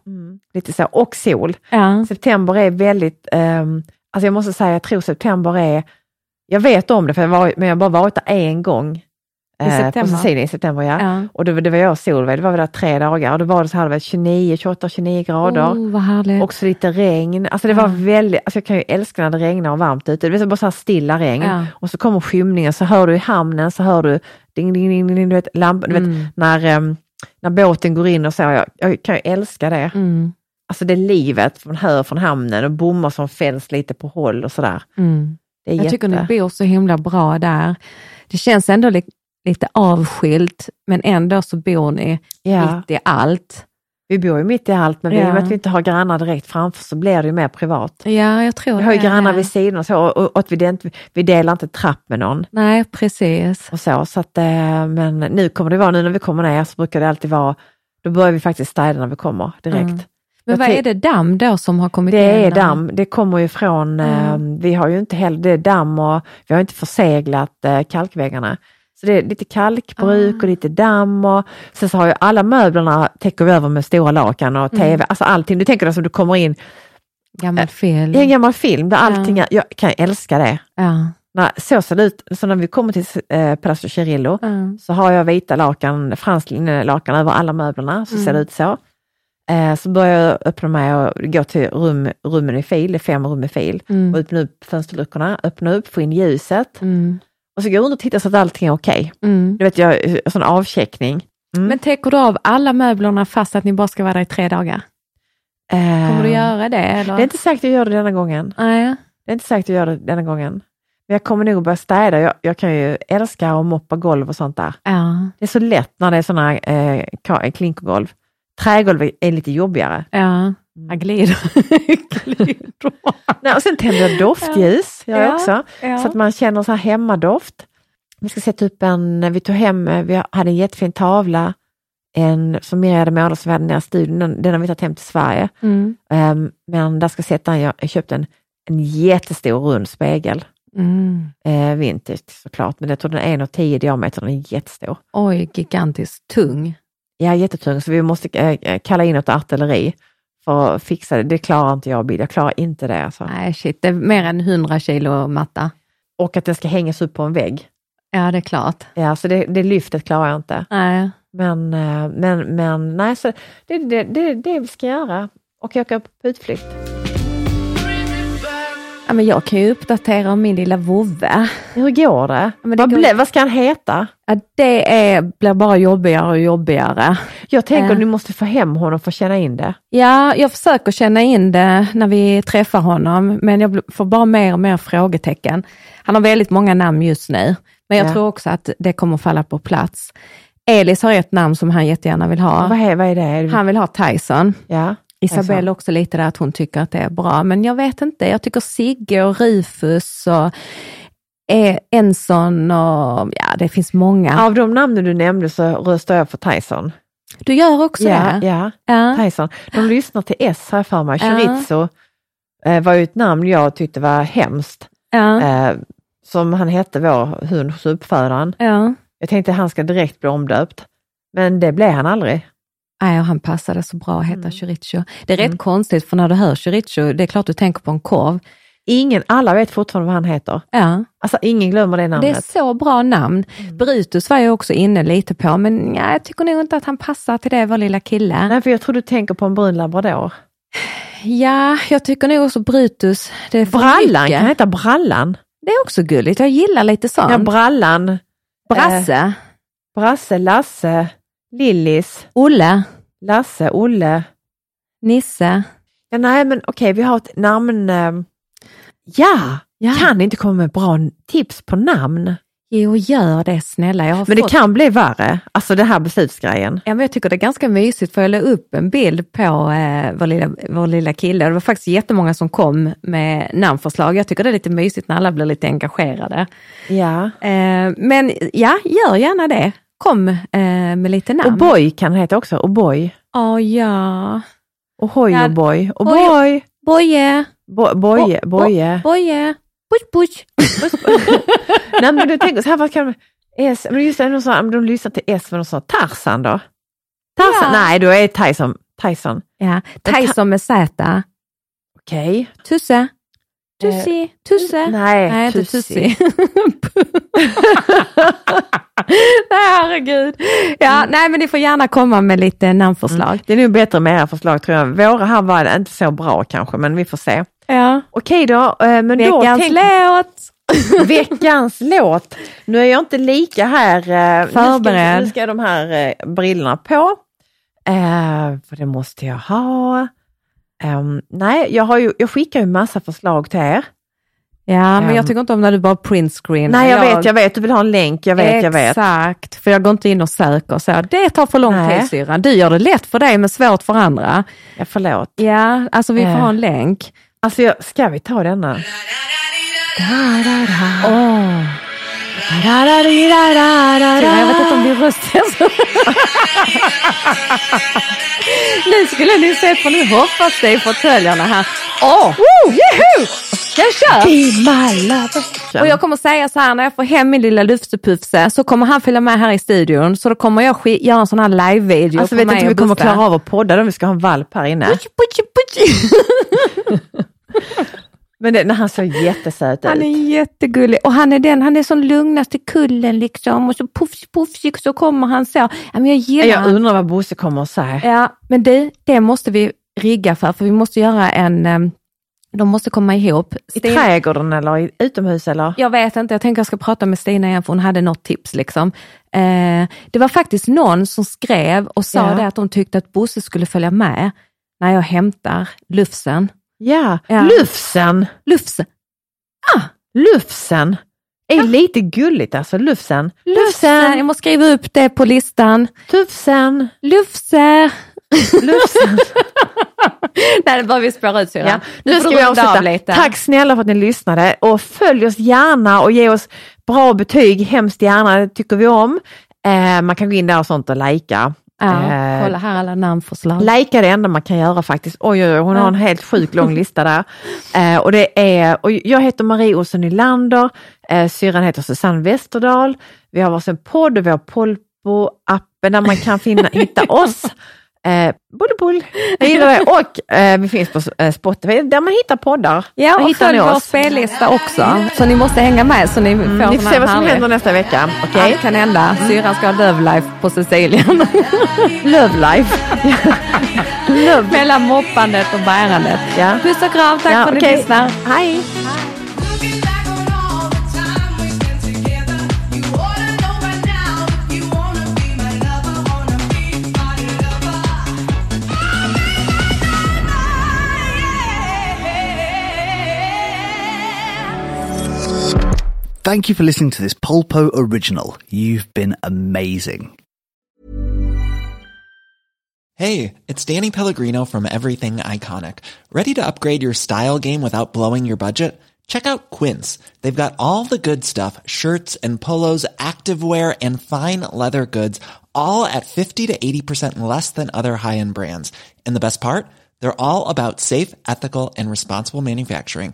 Lite så, och sol. Ja. September är väldigt, ehm, alltså jag måste säga, jag tror september är, jag vet om det för jag var, men jag har bara varit där en gång. I eh, september? På Sicilien i september ja. Ja. Och det, var- det var jag och Solveig, det var vi där tre dagar och då var det så här, det var 29, 28, 29 grader. Oh, vad härligt. Också lite regn. Alltså det var Ja. väldigt, alltså jag kan ju älska när det regnar och varmt ute. Det är bara så här stilla regn. Ja. Och så kommer skymningen, så hör du i hamnen, så hör du ding, ding, ding, ding du vet, lamp, du vet, Mm. när, ehm, när båten går in och så. Jag, jag kan ju älska det. Mm. Alltså det livet man hör från hamnen och bommar som fälls lite på håll och sådär. Mm. Jag jätte... tycker ni bor så himla bra där. Det känns ändå lite avskilt, men ändå så bor ni ja. mitt i allt. Vi bor ju mitt i allt, men i och Ja. med att vi inte har grannar direkt framför så blir det ju mer privat. Ja, jag tror Vi har ju det. grannar vid sidan och så, och, och att vi, det inte, vi delar inte trapp med någon. Nej, precis. och så. så att, eh, men nu kommer det vara, nu när vi kommer ner så brukar det alltid vara, då börjar vi faktiskt städa när vi kommer direkt. Mm. Men Jag vad är det damm då som har kommit Det in? är damm, det kommer ju från, eh, vi har ju inte heller, det är damm och vi har inte förseglat eh, kalkväggarna. Så det är lite kalkbruk Ah. och lite damm och sen så har ju alla möblerna täcker vi över med stora lakan och Mm. tv, alltså allting. Du tänker dig som du kommer in Gammal film. i en gammal film där allting, är, jag kan älska det. Ja. När, så ser det ut, så när vi kommer till eh, Palazzo Cirillo Ja. så har jag vita lakan, franskt linnelakan över alla möblerna, så Mm. ser det ut så. Eh, så börjar jag öppna mig och gå till rum, rummen i fil, det är fem rum i fil. Mm. Och öppna upp fönsterluckorna, öppna upp, få in ljuset. Mm. Och så går jag runt och tittar så att allting är okej. Mm. Du vet, jag, en sån avcheckning. Mm. Men täcker du av alla möblerna fast att ni bara ska vara där i tre dagar? Eh, Kommer du göra det? Eller? Det är inte säkert att jag gör det denna gången. Nej. Det är inte säkert att jag gör det denna gången. Men jag kommer nog börja städa. Jag, jag kan ju älska att moppa golv och sånt där. Ja. Det är så lätt när det är sådana eh, klinkergolv. Trägolv är lite jobbigare. Ja. Jag glider. glider. Nej, och sen tänder jag doftljus, gör jag Ja, också. ja. Så att man känner så här hemmadoft. Vi ska sätta upp en, vi tog hem, vi hade en jättefin tavla, en som Miriam hade målat som vi hade nere i studion, den, den har vi tagit hem till Sverige. Mm. Ehm, men där ska sätta en, jag, jag köpte en, en jättestor rund spegel. Mm. Eh, vintage såklart, men jag tror den är 1,10 i diameter, den är jättestor. Oj, gigantiskt tung. Ja, jättetung, så vi måste eh, kalla in ett artilleri för att fixa det. Det klarar inte jag Bill, jag klarar inte det. Alltså. Nej, shit, det är mer än 100 kilo matta. Och att den ska hängas upp på en vägg. Ja, det är klart. Ja, så det, det lyftet klarar jag inte. Nej. Men, eh, men, men nej, så det det, det, det vi ska göra. Och jag åker på utflykt. Ja, men jag kan ju uppdatera om min lilla vovve. Hur går det? men det vad, går- ble, vad ska han heta? Ja, det är, blir bara jobbigare och jobbigare. Jag tänker Eh. du måste få hem honom för att känna in det. Ja, jag försöker känna in det när vi träffar honom, men jag får bara mer och mer frågetecken. Han har väldigt många namn just nu, men jag Ja. tror också att det kommer falla på plats. Elis har ett namn som han jättegärna vill ha. Vad, är, vad? Är det- Han vill ha Tyson. ja. Isabelle också lite där att hon tycker att det är bra, men jag vet inte. Jag tycker Sigge och Rufus och eh, Enson och ja, det finns många. Av de namnen du nämnde så röstar jag för Tyson. Du gör också Ja, det? ja, Ja. Tyson. De lyssnar till S jag för mig. Ja. Chorizo eh, var ju ett namn jag tyckte var hemskt. Ja. Eh, som han hette, vår hunds uppfödaren. ja. Jag tänkte han ska direkt bli omdöpt. Men det blev han aldrig. Nej, och han passade så bra att heta Mm. chorizo. Det är rätt Mm. konstigt, för när du hör chorizo, det är klart du tänker på en korv. Ingen, alla vet fortfarande vad han heter. Ja, Alltså ingen glömmer det det är namnet. så bra namn. Mm. Brutus var jag också inne lite på, men ja, jag tycker nog inte att han passar till det, vår lilla kille. Nej, för jag tror du tänker på en brun labrador. Ja, jag tycker nog också Brutus, det är Brallan, kan heta Brallan? Det är också gulligt, jag gillar lite sånt. Ja, Brallan, Brasse, Brasse, Lasse, Lillis, Olle, Lasse, Olle. Nisse. Ja, nej men okej, vi har ett namn. eh, Ja, Ja. kan inte komma med bra tips på namn. Jo, gör det snälla. Men det fått... kan bli värre, alltså det här beslutsgrejen. Ja, men jag tycker det är ganska mysigt för jag la upp en bild på eh, vår, lilla, vår lilla kille det var faktiskt jättemånga som kom med namnförslag. Jag tycker det är lite mysigt när alla blir lite engagerade. Ja. Eh, men ja, gör gärna det. Kom eh, med lite namn. O'boy kan det heta också, O'boy. Ja, ja. Ohoj Ja, O'boy. O'boy. Boje. Bo- Boje. Bo- Boje. Boje. Push, push. Nej men du tänker så här, vad kan de... S, men just det, de, sa, de lyssnar till S, men de sa Tarzan då? Tarzan? Ja. Nej, då är Tyson. Tyson. Ja, Tyson med Z. Okej. Tusse. Tussi. Tusse. Nej, Nej, inte Tussi. Tussi. nej, herregud. Ja, nej, men ni får gärna komma med lite namnförslag. Det är nog bättre med era förslag tror jag. Våra här var inte så bra kanske, men vi får se. Ja. Okej då, eh, men då Veckans tänk- låt. Veckans låt. Nu är jag inte lika här. eh, nu ska- Förberedd. Nu ska de här eh, brillorna på. Eh, för det måste jag ha. Ehm, nej, jag, har ju, jag skickar ju massa förslag till er. Ja, men Ehm. jag tycker inte om när du bara print screen. Nej, jag, vet, jag vet. Du vill ha en länk. Jag vet, jag vet. Exakt, för jag går inte in och söker så. Det tar för lång Nej. tid syrran. Du gör det lätt för dig men svårt för andra. Ja, förlåt. Ja, alltså vi får ha en länk. Alltså, jag, ska vi ta denna? Åh. Jag vet inte om din röst är så. nu skulle ni se för nu hoppas det i fåtöljerna här. Åh! Oh, Juhu! Jag kör! Och jag kommer säga så här, när jag får hem min lilla Lufse-Pufse så kommer han följa med här i studion. Så då kommer jag göra en sån här live-video Alltså vet inte om vi kommer klara av att podda om vi ska ha en valp här inne. Puchi, puchi, puchi. Men det, när han såg jättesöt Han ut. är jättegullig och han är den, han är som lugnast i kullen liksom och så puffs, puffsig så kommer han så. Men jag gillar Jag han. undrar vad Bosse kommer att säga. Ja, men det, det måste vi rigga för, för vi måste göra en, em, de måste komma ihop. I Sten- trädgården eller i, utomhus eller? Jag vet inte, jag tänker jag ska prata med Stina igen för hon hade något tips. Liksom. Eh, det var faktiskt någon som skrev och sa Ja. att de tyckte att Bosse skulle följa med när jag hämtar Lufsen. Ja, Ja. Lufsen. Lufsen! Lufsen. Är lite gulligt alltså, Lufsen. Lufsen! Jag måste skriva upp det på listan. Tufsen. Lufse! Lufsen. Nej, det börjar vi spåra ut syrran. Ja. Nu Nu ska vi avsluta. Tack snälla för att ni lyssnade och följ oss gärna och ge oss bra betyg, hemskt gärna, det tycker vi om. Eh, man kan gå in där och sånt och likea. Ja, Eh, kolla här alla namnförslag. Lajka är det enda man kan göra faktiskt. Oj, oj, oj hon Ja. har en helt sjukt lång lista där. Eh, och det är, och jag heter Marie Olsson Nylander, eh, syrran heter Susanne Westerdahl. Vi har varsin podd och vi har Polpo-appen där man kan finna, hitta oss. Eh, Bullbull, jag gillar det. Och eh, vi finns på eh, Spotify där man hittar poddar. Ja, och hittar följ ni vår spellista också. Så ni måste hänga med så ni får Mm, ni får se vad som händer nästa vecka. Okej? Allt kan hända. Syrran ska ha Love Life på Sicilien. Love life. Lugn. mellan moppandet och bärandet. Ja. Puss och kram, tack Ja, för att ni okej. lyssnar. Hej! Thank you for listening to this Polpo original. You've been amazing. Hey, it's Danny Pellegrino from Everything Iconic. Ready to upgrade your style game without blowing your budget? Check out Quince. They've got all the good stuff shirts and polos, activewear, and fine leather goods, all at 50 to 80% less than other high end brands. And the best part? They're all about safe, ethical, and responsible manufacturing.